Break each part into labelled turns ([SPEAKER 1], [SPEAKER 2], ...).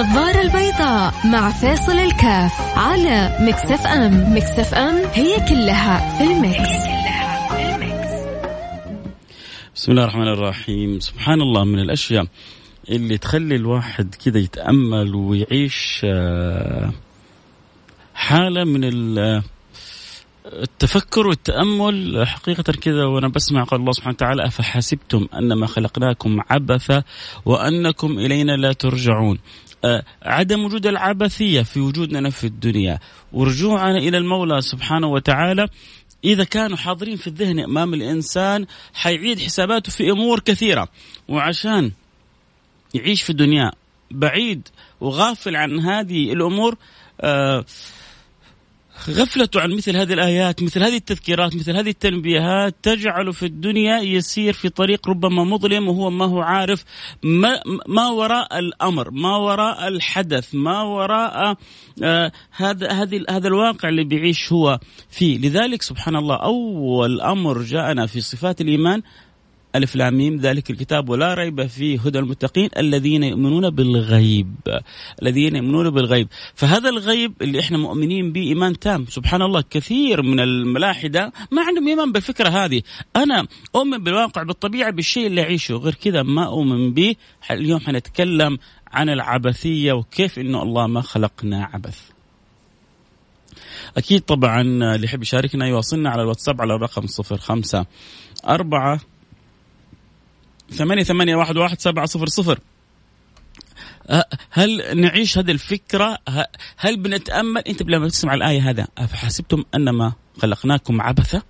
[SPEAKER 1] النظارة البيضاء مع فاصل الكاف على مكسف أم. مكسف أم هي كلها في المكس.
[SPEAKER 2] بسم الله الرحمن الرحيم. سبحان الله من الأشياء اللي تخلي الواحد كذا يتأمل ويعيش آه، حالة من التفكر والتأمل. حقيقة كذا وأنا بسمع قول الله سبحانه وتعالى أفحسبتم أنما خلقناكم عبثا وأنكم إلينا لا ترجعون. آه، عدم وجود العبثية في وجودنا في الدنيا. ورجوعنا إلى المولى سبحانه وتعالى. إذا كانوا حاضرين في الذهن أمام الإنسان حيعيد حساباته في أمور كثيرة. وعشان يعيش في الدنيا بعيد وغافل عن هذه الأمور آه غفلته عن مثل هذه الآيات مثل هذه التذكيرات مثل هذه التنبيهات تجعله في الدنيا يسير في طريق ربما مظلم وهو ما هو عارف ما, ما وراء الأمر ما وراء الحدث ما وراء آه هذا هذه هذا الواقع اللي بيعيش هو فيه. لذلك سبحان الله أول أمر جاءنا في صفات الإيمان ألف لام ذلك الكتاب ولا ريب فيه هدى المتقين الذين يؤمنون بالغيب. الذين يؤمنون بالغيب. فهذا الغيب اللي إحنا مؤمنين به إيمان تام. سبحان الله كثير من الملاحدة ما عندهم إيمان بالفكرة هذه. أنا أؤمن بالواقع بالطبيعة بالشيء اللي أعيشه. غير كذا ما أؤمن به. اليوم حنتكلم عن العبثية وكيف إنه الله ما خلقنا عبث. أكيد طبعا اللي يحب يشاركنا يواصلنا على الواتساب على الرقم صفر خمسة أربعة ثمانية ثمانية واحد واحد سبعة صفر صفر. أه، هل نعيش هذه الفكرة؟ هل بنتأمل؟ أنت لما تسمع الآية هذا أفحسبتم أنما خلقناكم عبثا؟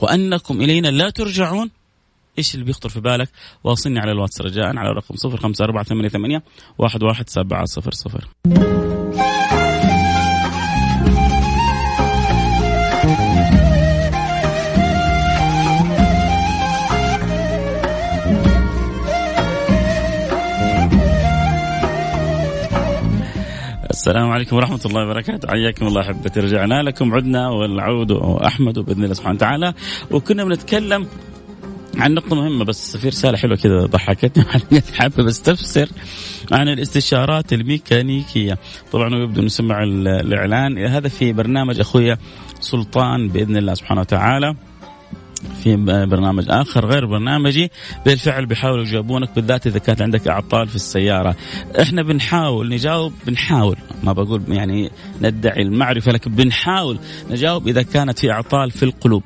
[SPEAKER 2] وأنكم إلينا لا ترجعون؟ إيش اللي بيخطر في بالك؟ واصلني على الواتس رجاء على رقم 0548811700 السلام عليكم ورحمة الله وبركاته. حياكم الله أحبتي. رجعنا لكم. عدنا والعود أحمد بإذن الله سبحانه وتعالى. وكنا بنتكلم عن نقطة مهمة بس في رسالة حلوة كذا ضحكتني حابب استفسر عن الاستشارات الميكانيكية. طبعا يبدو نسمع الإعلان. هذا في برنامج أخويا سلطان بإذن الله سبحانه وتعالى. في برنامج آخر غير برنامجي. بالفعل بيحاولوا يجاوبونك بالذات إذا كانت عندك أعطال في السيارة. إحنا بنحاول نجاوب بنحاول ما بقول يعني ندعي المعرفة لكن بنحاول نجاوب إذا كانت في أعطال في القلوب.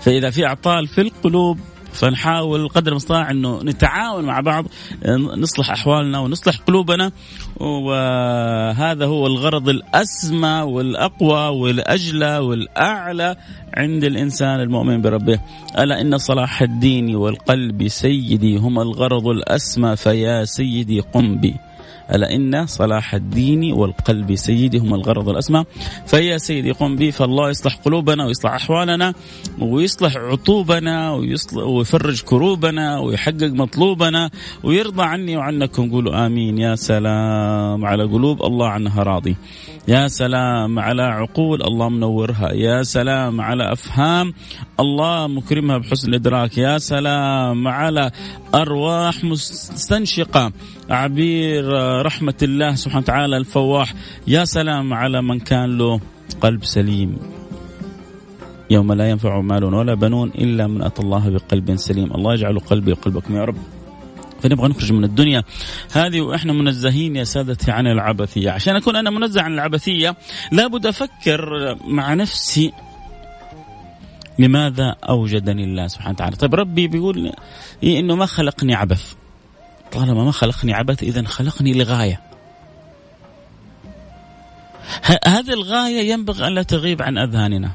[SPEAKER 2] فإذا في أعطال في القلوب فنحاول قدر المستطاع إنه نتعاون مع بعض نصلح أحوالنا ونصلح قلوبنا وهذا هو الغرض الأسمى والأقوى والأجلى والأعلى عند الإنسان المؤمن بربه. ألا إن صلاح الدين والقلب سيدي هما الغرض الأسمى فيا سيدي قم بي. ألا إن صلاح الدين والقلب سيدي هم الغرض الأسمى فيا سيدي قم بي فالله يصلح قلوبنا ويصلح أحوالنا ويصلح عطوبنا ويصلح ويفرج كروبنا ويحقق مطلوبنا ويرضى عني وعنكم. قولوا آمين. يا سلام على قلوب الله عنها راضي. يا سلام على عقول الله منورها. يا سلام على أفهام الله مكرمها بحسن الإدراك يا سلام على أرواح مستنشقة. عبير رحمة الله سبحانه وتعالى الفواح. يا سلام على من كان له قلب سليم. يوم لا ينفع مال ولا بنون إلا من أتى الله بقلب سليم. الله يجعل قلبي وقلبكم يا رب. فنبغى نخرج من الدنيا. هذه وإحنا منزهين يا سادتي عن العبثية، عشان أكون أنا منزه عن العبثية لابد أفكر مع نفسي لماذا أوجدني الله سبحانه وتعالى؟ طيب ربي بيقول إيه إنه ما خلقني عبث. طالما ما خلقني عبث اذا خلقني لغاية. هذه الغاية ينبغي أن لا تغيب عن أذهاننا.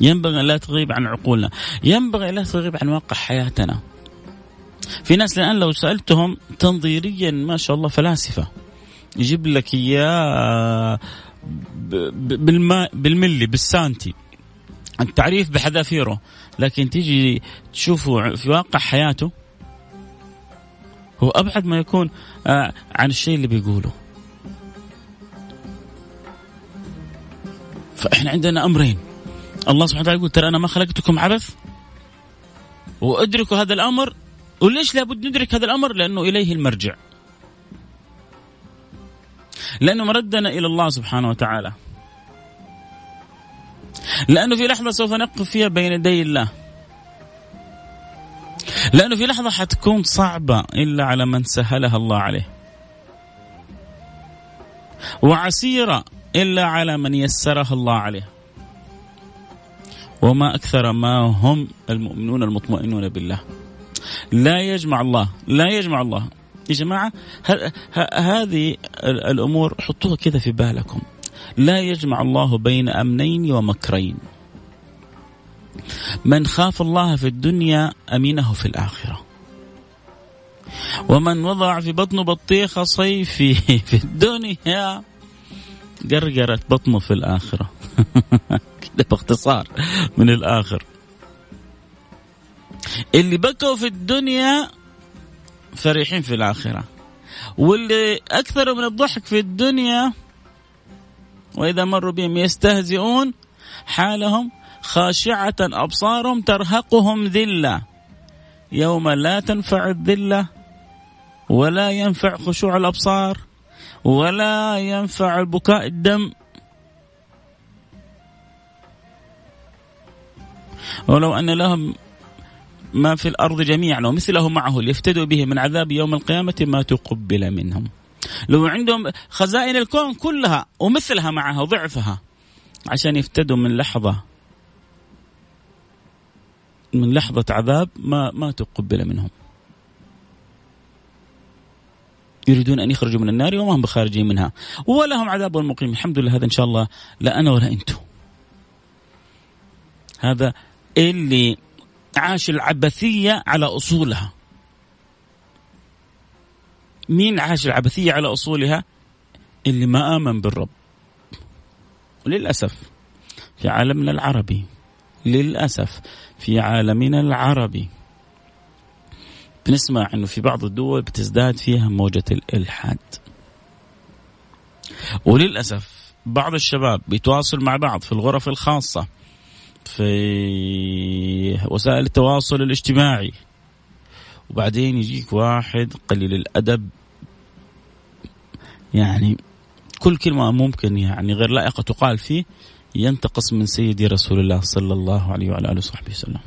[SPEAKER 2] ينبغي أن لا تغيب عن عقولنا، ينبغي أن لا تغيب عن واقع حياتنا. في ناس الآن لو سألتهم تنظيريا ما شاء الله فلاسفة يجيب لك إياه بالما بالملي بالسانتي التعريف بحذافيره لكن تيجي تشوفه في واقع حياته هو أبعد ما يكون آه، عن الشيء اللي بيقوله. فإحنا عندنا أمرين. الله سبحانه وتعالى يقول ترى أنا ما خلقتكم عبث؟ وأدركوا هذا الأمر. وليش لابد ندرك هذا الأمر؟ لأنه إليه المرجع. لأنه مردنا إلى الله سبحانه وتعالى. لأنه في لحظة سوف نقف فيها بين يدي الله. لأنه في لحظة حتكون صعبة إلا على من سهلها الله عليه. وعسيرة إلا على من يسرها الله عليه. وما أكثر ما هم المؤمنون المطمئنون بالله. لا يجمع الله لا يجمع الله. يا جماعة هذه الأمور حطوها كذا في بالكم. لا يجمع الله بين أمنين ومكرين. من خاف الله في الدنيا أمينه في الآخرة. ومن وضع في بطنه بطيخة صيفي في الدنيا قرقرت بطنه في الآخرة. كده باختصار من الآخر. اللي بكوا في الدنيا فرحين في الآخرة. واللي أكثر من الضحك في الدنيا وإذا مروا بهم يستهزئون حالهم خاشعة أبصارهم ترهقهم ذلة. يوم لا تنفع الذلة ولا ينفع خشوع الأبصار ولا ينفع البكاء الدم. ولو أن لهم ما في الأرض جميعا ومثله معه ليفتدوا به من عذاب يوم القيامة ما تقبل منهم. لو عندهم خزائن الكون كلها ومثلها معها ضعفها عشان يفتدوا من لحظة من لحظة عذاب ما ما تقبل منهم. يريدون أن يخرجوا من النار وما هم بخارجين منها. ولهم عذاب مقيم الحمد لله هذا إن شاء الله لا أنا ولا أنتم. هذا اللي عاش العبثية على أصولها. مين عاش العبثية على أصولها؟ اللي ما آمن بالرب. وللأسف في عالمنا العربي للأسف في عالمنا العربي. بنسمع إنه في بعض الدول بتزداد فيها موجة الإلحاد. وللأسف بعض الشباب بيتواصل مع بعض في الغرف الخاصة في وسائل التواصل الاجتماعي. وبعدين يجيك واحد قليل الأدب. يعني كل كلمة ممكن يعني غير لائقة تقال فيه. ينتقص من سيدي رسول الله صلى الله عليه وعلى آله وصحبه وسلم.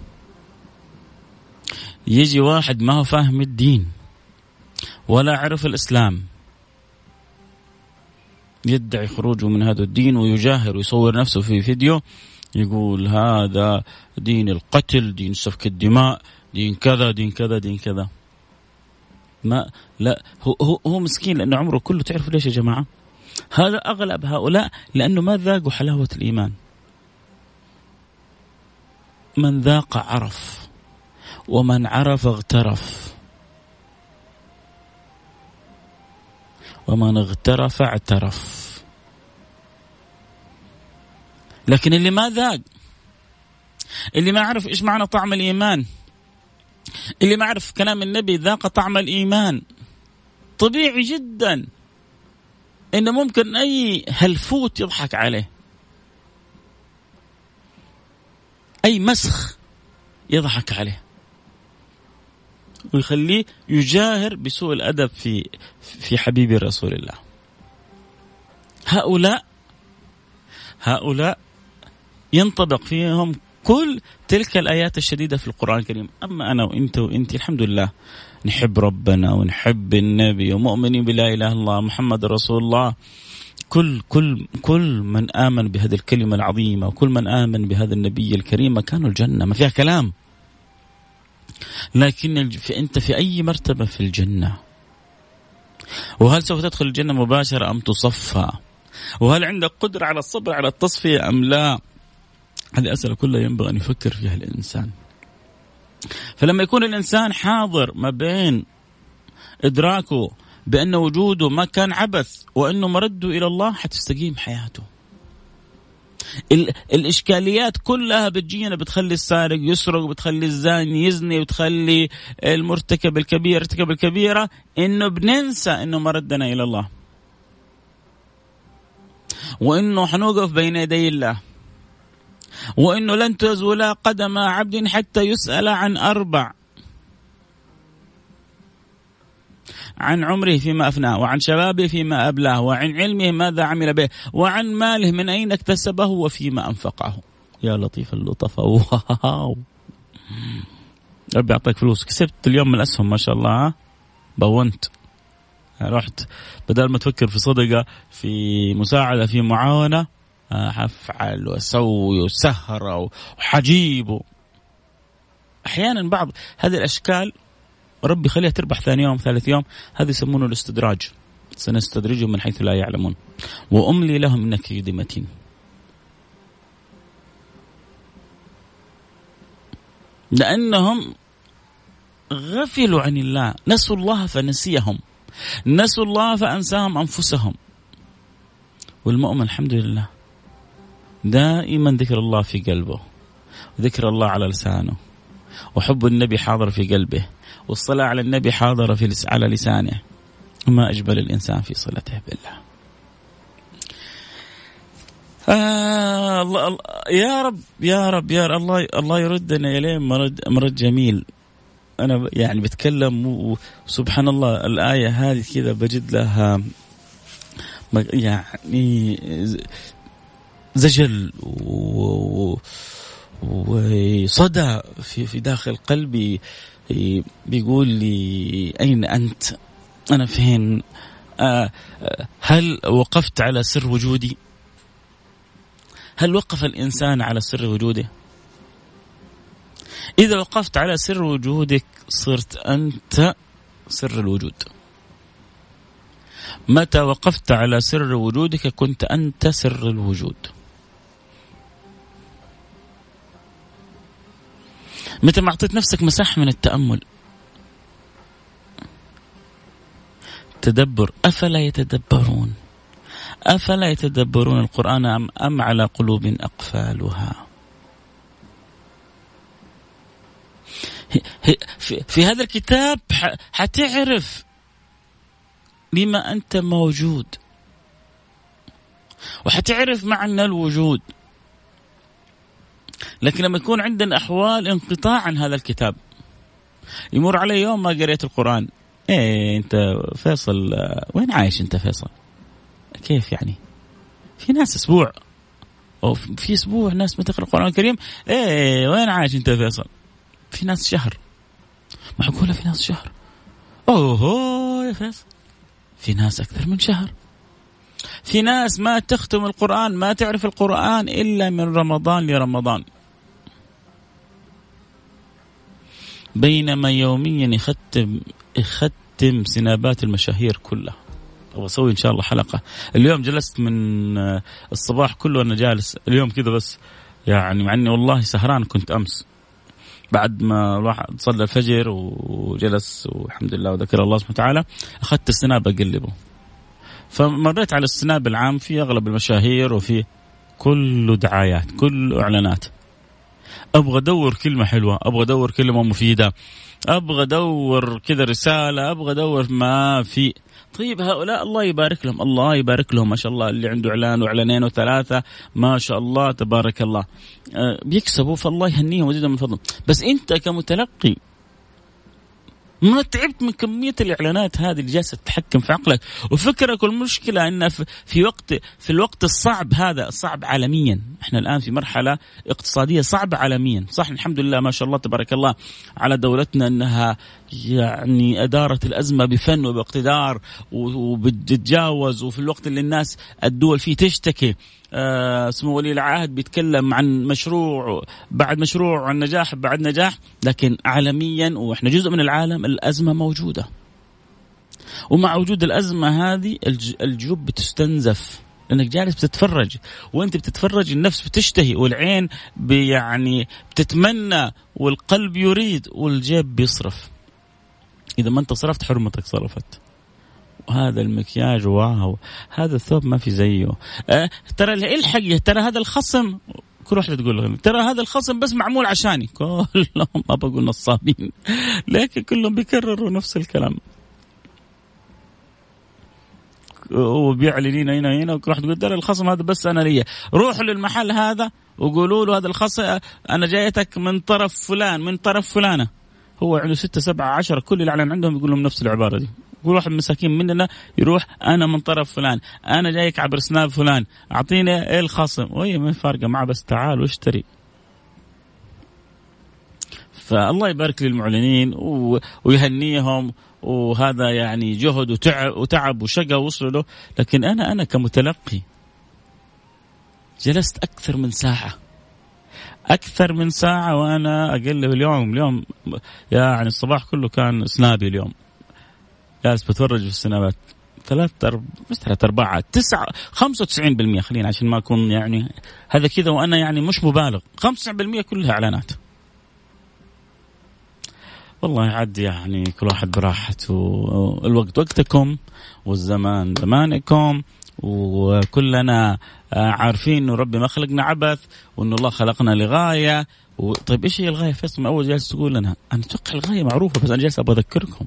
[SPEAKER 2] يجي واحد ما هو فاهم الدين ولا عرف الإسلام يدعي خروجه من هذا الدين ويجاهر ويصور نفسه في فيديو يقول هذا دين القتل دين سفك الدماء دين كذا دين كذا دين كذا ما لا هو هو, هو مسكين لأنه عمره كله تعرفوا ليش يا جماعة؟ هذا أغلب هؤلاء لأنه ما ذاقوا حلاوة الإيمان. من ذاق عرف ومن عرف اغترف. ومن اغترف اعترف. لكن اللي ما ذاق اللي ما عرف إيش معنى طعم الإيمان اللي ما عرف كلام النبي ذاق طعم الإيمان. طبيعي جدا. انه ممكن أي هلفوت يضحك عليه. أي مسخ يضحك عليه. ويخليه يجاهر بسوء الأدب في في حبيب رسول الله. هؤلاء هؤلاء ينطبق فيهم كل تلك الآيات الشديدة في القرآن الكريم. أما أنا وإنت وإنت الحمد لله. نحب ربنا ونحب النبي ومؤمنين بلا إله إلا الله محمد رسول الله. كل كل كل من آمن بهذه الكلمة العظيمة وكل من آمن بهذا النبي الكريم كانوا الجنة ما فيها كلام. لكن في أنت في أي مرتبة في الجنة؟ وهل سوف تدخل الجنة مباشرة أم تصفى؟ وهل عندك قدرة على الصبر على التصفية أم لا؟ هذه أسئلة كلها ينبغي أن يفكر فيها الإنسان. فلما يكون الإنسان حاضر ما بين إدراكه بأن وجوده ما كان عبث وأنه مرده إلى الله حتستقيم حياته. الإشكاليات كلها بتجينا بتخلي السارق يسرق بتخلي الزاني يزني بتخلي المرتكب الكبير يرتكب الكبيرة إنه بننسى إنه مردنا إلى الله. وإنه حنوقف بين يدي الله. وإنه لن تزول قدم عبد حتى يسأل عن أربع. عن عمره فيما أفناه وعن شبابه فيما أبلاه وعن علمه ماذا عمل به وعن ماله من أين اكتسبه وفيما أنفقه. يا لطيف اللطف واو. ربي يعطيك فلوس. كسبت اليوم من الأسهم ما شاء الله بونت. رحت. بدل ما تفكر في صدقة في مساعدة في معاونة حفعل وأسوي وسهر وحجيب أحيانا بعض هذه الأشكال ربي يخليها تربح ثاني يوم ثالث يوم. هذا يسمونه الاستدراج. سنستدرجهم من حيث لا يعلمون. وأملي لهم إنك كيد متين. لأنهم غفلوا عن الله. نسوا الله فنسيهم. نسوا الله فأنساهم أنفسهم. والمؤمن الحمد لله دائما ذكر الله في قلبه ذكر الله على لسانه وحب النبي حاضر في قلبه والصلاة على النبي حاضرة في لس على لسانه. وما أجمل الإنسان في صلته بالله. آه الله, الله يا رب يا رب يا رب الله الله يردنا إليه مرد مرد جميل. أنا يعني بتكلم وسبحان الله الآية هذه كذا بجد لها يعني زجل وصدى في في داخل قلبي بيقول لي أين أنت؟ أنا فين؟ آه، هل وقفت على سر وجودي؟ هل وقف الإنسان على سر وجوده؟ إذا وقفت على سر وجودك صرت أنت سر الوجود. متى وقفت على سر وجودك كنت أنت سر الوجود. متى ما أعطيت نفسك مساحة من التأمل. تدبر. أفلا يتدبرون؟ أفلا يتدبرون القرآن أم, أم على قلوب أقفالها؟ في, في هذا الكتاب حتعرف بما أنت موجود. وحتعرف معنى الوجود. لكن لما يكون عندنا أحوال انقطاع عن هذا الكتاب يمر علي يوم ما قريت القرآن. إيه أنت فيصل وين عايش أنت فيصل؟ كيف يعني؟ في ناس أسبوع. أو في أسبوع ناس ما تقرأ القرآن الكريم. إيه وين عايش أنت فيصل؟ في ناس شهر. معقوله في ناس شهر. اوه يا فيصل. في ناس أكثر من شهر. في ناس ما تختم القرآن ما تعرف القرآن إلا من رمضان لرمضان. بينما يوميا يختم يختم سنابات المشاهير كلها. واسوي إن شاء الله حلقة. اليوم جلست من الصباح كله أنا جالس. اليوم كذا بس. يعني مع إني والله سهران كنت أمس. بعد ما الواحد صلى الفجر وجلس والحمد لله وذكر الله سبحانه وتعالى أخذت السناب أقلبه. فمريت على السناب العام في أغلب المشاهير وفي كله دعايات كله إعلانات. أبغى أدور كلمة حلوة أبغى أدور كلمة مفيدة أبغى أدور كذا رسالة أبغى أدور ما في. طيب هؤلاء الله يبارك لهم الله يبارك لهم ما شاء الله اللي عنده إعلان وإعلانين وثلاثة ما شاء الله تبارك الله. أه بيكسبوا فالله يهنيهم ويزيدهم من فضله بس أنت كمتلقي ما تعبت من كمية الإعلانات هذه اللي جالسة تتحكم في عقلك؟ وفكرك والمشكلة ان في وقت في الوقت الصعب هذا الصعب عالميا. إحنا الآن في مرحلة اقتصادية صعبة عالميا. صح الحمد لله ما شاء الله تبارك الله على دولتنا إنها يعني أدارت الأزمة بفن وباقتدار وبتتجاوز وفي الوقت اللي الناس الدول فيه تشتكي. سمو ولي العهد بيتكلم عن مشروع بعد مشروع عن نجاح بعد نجاح لكن عالميا وإحنا جزء من العالم الأزمة موجودة. ومع وجود الأزمة هذه الجيوب بتستنزف. لانك جالس بتتفرج وأنت بتتفرج النفس بتشتهي والعين يعني بتتمنى والقلب يريد والجيب بيصرف. إذا ما أنت صرفت حرمتك صرفت. وهذا المكياج واو. هذا الثوب ما في زيه. أه؟ ترى الحق؟ ترى هذا الخصم كل واحدة تقول ترى هذا الخصم بس معمول عشاني. كلهم ما بقول نصابين. لكن كلهم بيكرروا نفس الكلام. وبيعلنين هنا هنا وكل واحد يقول ترى الخصم هذا بس أنا لي روحوا للمحل هذا وقولوا له هذا الخصم أنا جايتك من طرف فلان من طرف فلانة. هو عنده ستة سبعة عشرة كل اللي اعلن عندهم يقول لهم نفس العبارة دي. كل واحد مساكين مننا يروح أنا من طرف فلان أنا جايك عبر سناب فلان أعطيني إيه الخصم. وهي ما فارقة معه بس تعال واشتري. فالله يبارك للمعلنين ويهنيهم وهذا يعني جهد وتعب وتعب وشقى وصلوا له. لكن أنا أنا كمتلقي جلست أكثر من ساعة. أكثر من ساعة وأنا أقلب اليوم. اليوم يعني الصباح كله كان سنابي اليوم. جالس بتفرج في السنابات ثلاث أرب... مش ثلاث أرباع تسعة خمسة وتسعين بالمية خلينا عشان ما أكون يعني هذا كذا وأنا يعني مش مبالغ. خمسة بالمية كلها إعلانات. والله عاد يعني كل واحد براحته. الوقت وقتكم والزمان زمانكم وكلنا عارفين إنه ربي ما خلقنا عبث وإنه الله خلقنا لغاية. و... طيب إيش هي الغاية؟ فيصل أول جالس تقول لنا أنا أتوقع الغاية معروفة بس أنا جالس أبغى أذكركم.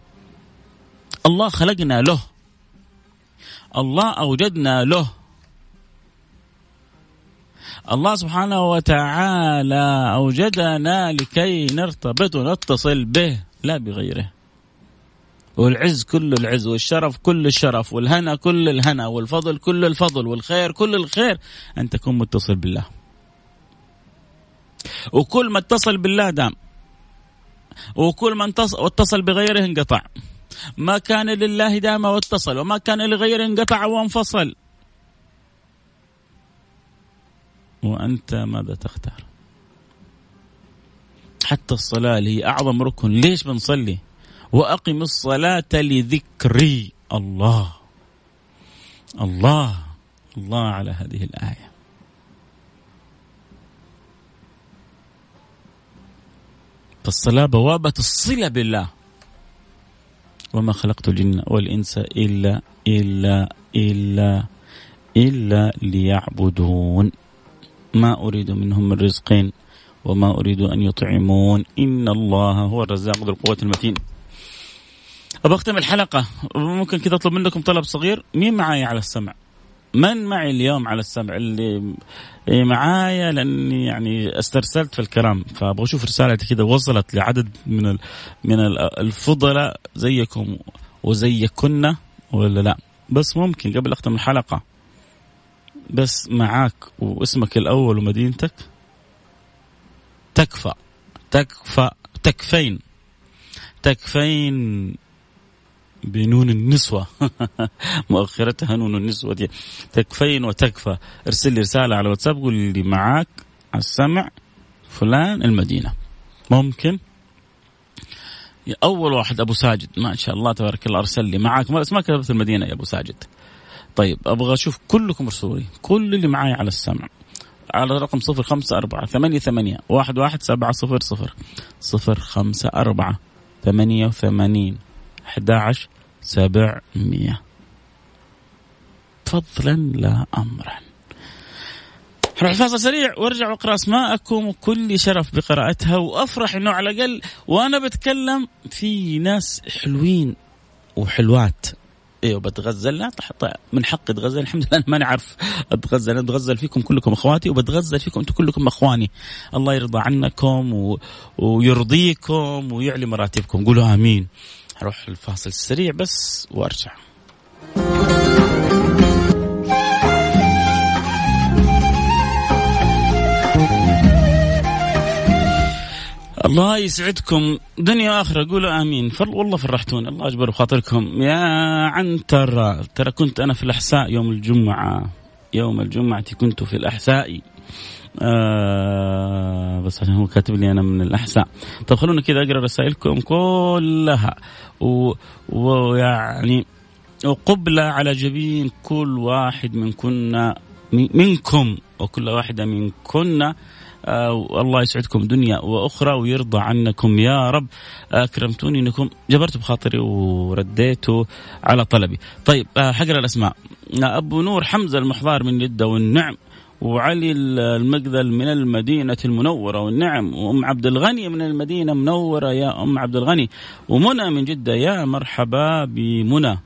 [SPEAKER 2] الله خلقنا له. الله أوجدنا له. الله سبحانه وتعالى أوجدنا لكي نرتبط ونتصل به لا بغيره. والعز كل العز والشرف كل الشرف والهنا كل الهنا والفضل كل الفضل والخير كل الخير أن تكون متصل بالله. وكل ما اتصل بالله دام وكل ما اتصل بغيره انقطع. ما كان لله دام واتصل وما كان لغيره انقطع وانفصل. وأنت ماذا تختار؟ حتى الصلاة اللي هي أعظم ركن ليش بنصلي؟ وأقم الصلاة لذكري الله. الله الله على هذه الآية. فالصلاة بوابة الصلة بالله. وما خلقت الجن والإنس إلا إلا إلا إلا ليعبدون. ما أريد منهم من رزق وما أريد أن يطعمون. إن الله هو الرزاق ذو القوة المتين. أبغى أختم الحلقة. ممكن كذا أطلب منكم طلب صغير. مين معايا على السمع؟ من معي اليوم على السمع اللي معايا؟ لأني يعني استرسلت في الكلام فأبغى أشوف رسالتي كذا وصلت لعدد من من الفضلاء زيكم وزيكن ولا لا؟ بس ممكن قبل أختم الحلقة. بس معاك واسمك الأول ومدينتك؟ تكفى تكفى تكفين تكفين بنون النسوة. مؤخرتها نون النسوة دي. تكفين وتكفى. ارسل لي رسالة على واتساب قول لي معاك السمع فلان المدينة. ممكن؟ أول واحد أبو ساجد. ما شاء الله تبارك الله أرسل لي معاك. ما كتبت المدينة يا أبو ساجد. طيب أبغى أشوف كلكم ارسلوا لي كل اللي معايا على السمع. على رقم صفر خمسة أربعة ثمانية ثمانية واحد واحد سبعة صفر صفر. صفر خمسة أربعة ثمانية وثمانين. أحد عشر سبعمية. فضلا لا أمرا. نروح فاصل سريع وارجع واقرأ أسماءكم وكل شرف بقراءتها. وأفرح إنه على الأقل وأنا بتكلم في ناس حلوين وحلوات. إيوه بتغزل. لا من حق اتغزل الحمد لله ما نعرف أتغزل. أتغزل فيكم كلكم إخواتي وبتغزل فيكم أنتم كلكم إخواني. الله يرضى عنكم و... ويرضيكم ويعلي مراتبكم. قولوا آمين. أروح الفاصل السريع بس وأرجع. الله يسعدكم. دنيا آخرة قولوا آمين. فر والله فرحتوني الله اجبر بخاطركم. يا عنتر ترى كنت أنا في الأحساء يوم الجمعة. يوم الجمعة كنت في الأحساء. آه بس عشان هو كاتب لي أنا من الأحساء. طب خلونا كذا أقرأ رسائلكم كلها. ويعني وقبلة على جبين كل واحد من كنا منكم وكل واحدة من كنا آه الله يسعدكم دنيا وأخرى ويرضى عنكم يا رب. أكرمتوني إنكم جبرتوا بخاطري ورديتوا على طلبي. طيب آه حقرأ الأسماء. أبو نور حمزة المحضار من جده والنعم. وعلي المقذل من المدينة المنورة. والنعم وأم عبد الغني من المدينة منورة. يا أم عبد الغني ومنى من جدة. يا مرحبا بمنى.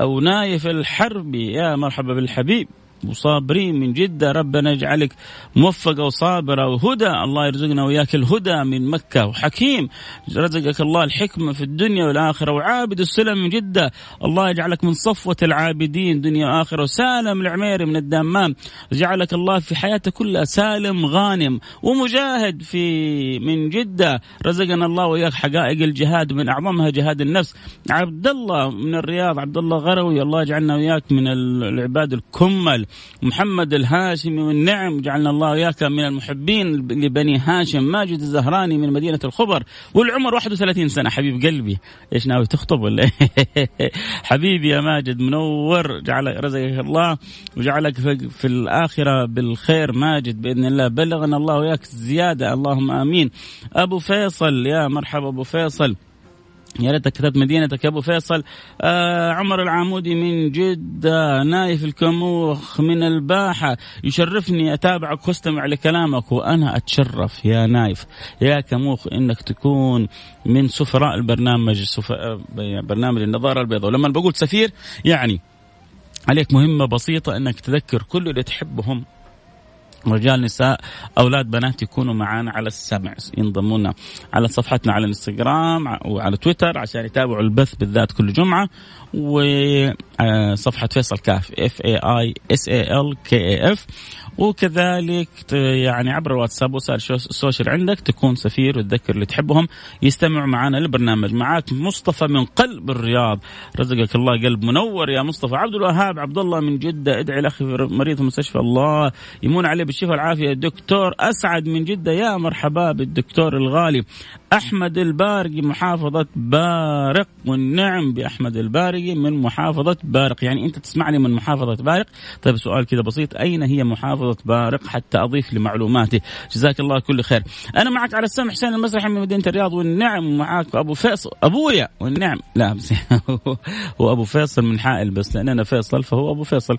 [SPEAKER 2] أو نايف الحربي. يا مرحبا بالحبيب. وصابرين من جدة. ربنا يجعلك موفقة وصابرة وهدى. الله يرزقنا وياك الهدى من مكة وحكيم. رزقك الله الحكمة في الدنيا والآخرة وعابد السلم من جدة. الله يجعلك من صفوة العابدين. دنيا وآخرة. وسالم العميري من الدمام. جعلك الله في حياته كلها سالم غانم ومجاهد في من جدة. رزقنا الله وياك حقائق الجهاد من أعظمها جهاد النفس. عبد الله من الرياض. عبد الله غروي. الله يجعلنا وياك من العباد الكمل. محمد الهاشمي والنعم جعلنا الله وياك من المحبين لبني هاشم ماجد الزهراني من مدينة الخبر والعمر 31 سنة. حبيب قلبي إيش ناوي تخطب ولا حبيبي يا ماجد منور جعل رزقك الله وجعلك في الآخرة بالخير. ماجد بإذن الله بلغنا الله وياك زيادة. اللهم آمين. أبو فيصل يا مرحبا أبو فيصل. يا ريتك كتبت مدينتك يا أبو فيصل. آه عمر العامودي من جدة نايف الكموخ من الباحة. يشرفني أتابعك واستمع لكلامك وأنا أتشرف. يا نايف يا كموخ إنك تكون من سفراء البرنامج سفراء برنامج النظارة البيضاء. ولما بقول سفير يعني عليك مهمة بسيطة إنك تذكر كل اللي تحبهم. رجال نساء أولاد بنات يكونوا معنا على السمع ينضمونا على صفحتنا على الإنستغرام وعلى تويتر عشان يتابعوا البث بالذات كل جمعة وصفحه فيصل كاف اف اي اي اس اي ال كي اي اف وكذلك يعني عبر الواتساب وسائل السوشيال عندك تكون سفير وتذكر اللي تحبهم. يستمعوا معنا للبرنامج. معاك مصطفى من قلب الرياض. رزقك الله قلب منور يا مصطفى. عبد الوهاب عبد الله من جدة. ادعي لاخي مريض في المستشفى الله. يمون عليه بالشفاء والعافية. دكتور أسعد من جدة. يا مرحبا بالدكتور الغالي. أحمد البارقي محافظة بارق والنعم بأحمد البارقي من محافظة بارق. يعني أنت تسمعني من محافظة بارق؟ طيب سؤال كذا بسيط أين هي محافظة بارق حتى أضيف لمعلوماتي؟ جزاك الله كل خير. أنا معك على السمع حسين المسرحي من مدينة الرياض والنعم معك. أبو فيصل أبويا والنعم. لا بس هو أبو فيصل من حائل بس لأن أنا فيصل فهو أبو فيصل.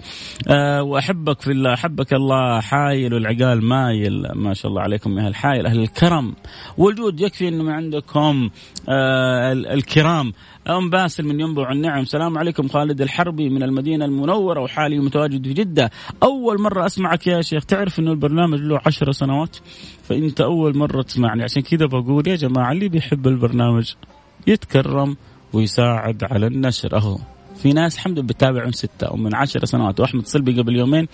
[SPEAKER 2] أه وأحبك في الله أحبك الله حايل والعقال مايل. ما شاء الله عليكم يا الحايل أهل الكرم. والجود يكفي أنه عندكم آه الكرام. أم باسل من ينبع النعم. السلام عليكم خالد الحربي من المدينة المنورة وحالي متواجد في جدة. أول مرة أسمعك يا شيخ. تعرف أنه البرنامج له عشر سنوات؟ فأنت أول مرة تسمعني. عشان كذا بقول يا جماعة اللي بيحب البرنامج يتكرم ويساعد على النشر. أهو. في ناس الحمد لله بتابعون ستة أو من عشر سنوات. وأحمد صلبي قبل يومين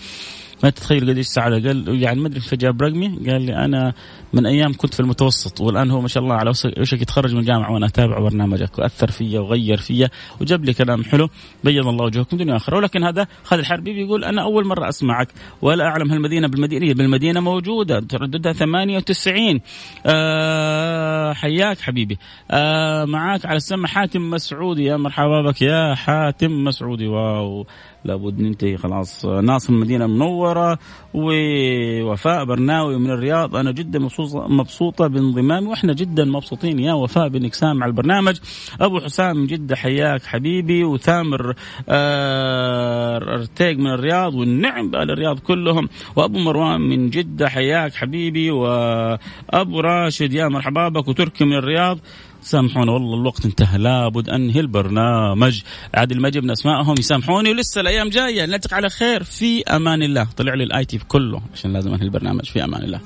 [SPEAKER 2] ما تتخيل قديش سعاده قال يعني ما أدري فجاب رقمي. قال لي أنا من أيام كنت في المتوسط والآن هو ما شاء الله على وشك يتخرج من الجامعة وأنا أتابع برنامجك وأثر فيا وغير فيا وجاب لي كلام حلو. بيض الله وجهكم دنيا اخره ولكن هذا خالد الحربي بيقول أنا أول مرة أسمعك. ولا أعلم هالمدينه بالمدينة بالمدينة موجودة. ترددها 98 آه حياك حبيبي. آه معاك على السمع حاتم مسعودي. يا مرحبا بك يا حاتم مسعودي. واو. لابد ننتهي خلاص. ناصر المدينة المنوره ووفاء برناوي من الرياض. أنا جدا مبسوطة بانضمامي وإحنا جدا مبسوطين. يا وفاء بانك سامع البرنامج. أبو حسام من جدة حياك حبيبي. وثامر آه ارتيق من الرياض والنعم بال الرياض كلهم. وأبو مروان من جدة حياك حبيبي. وأبو راشد يا مرحبا بك. وتركي من الرياض. سامحونا والله الوقت انتهى. لابد انهي البرنامج. عاد ما جبنا اسمائهم يسامحوني ولسه الأيام جاية. نلتقي على خير. في أمان الله. طلع لي الـ IT كله عشان لازم أنهي البرنامج. في أمان الله.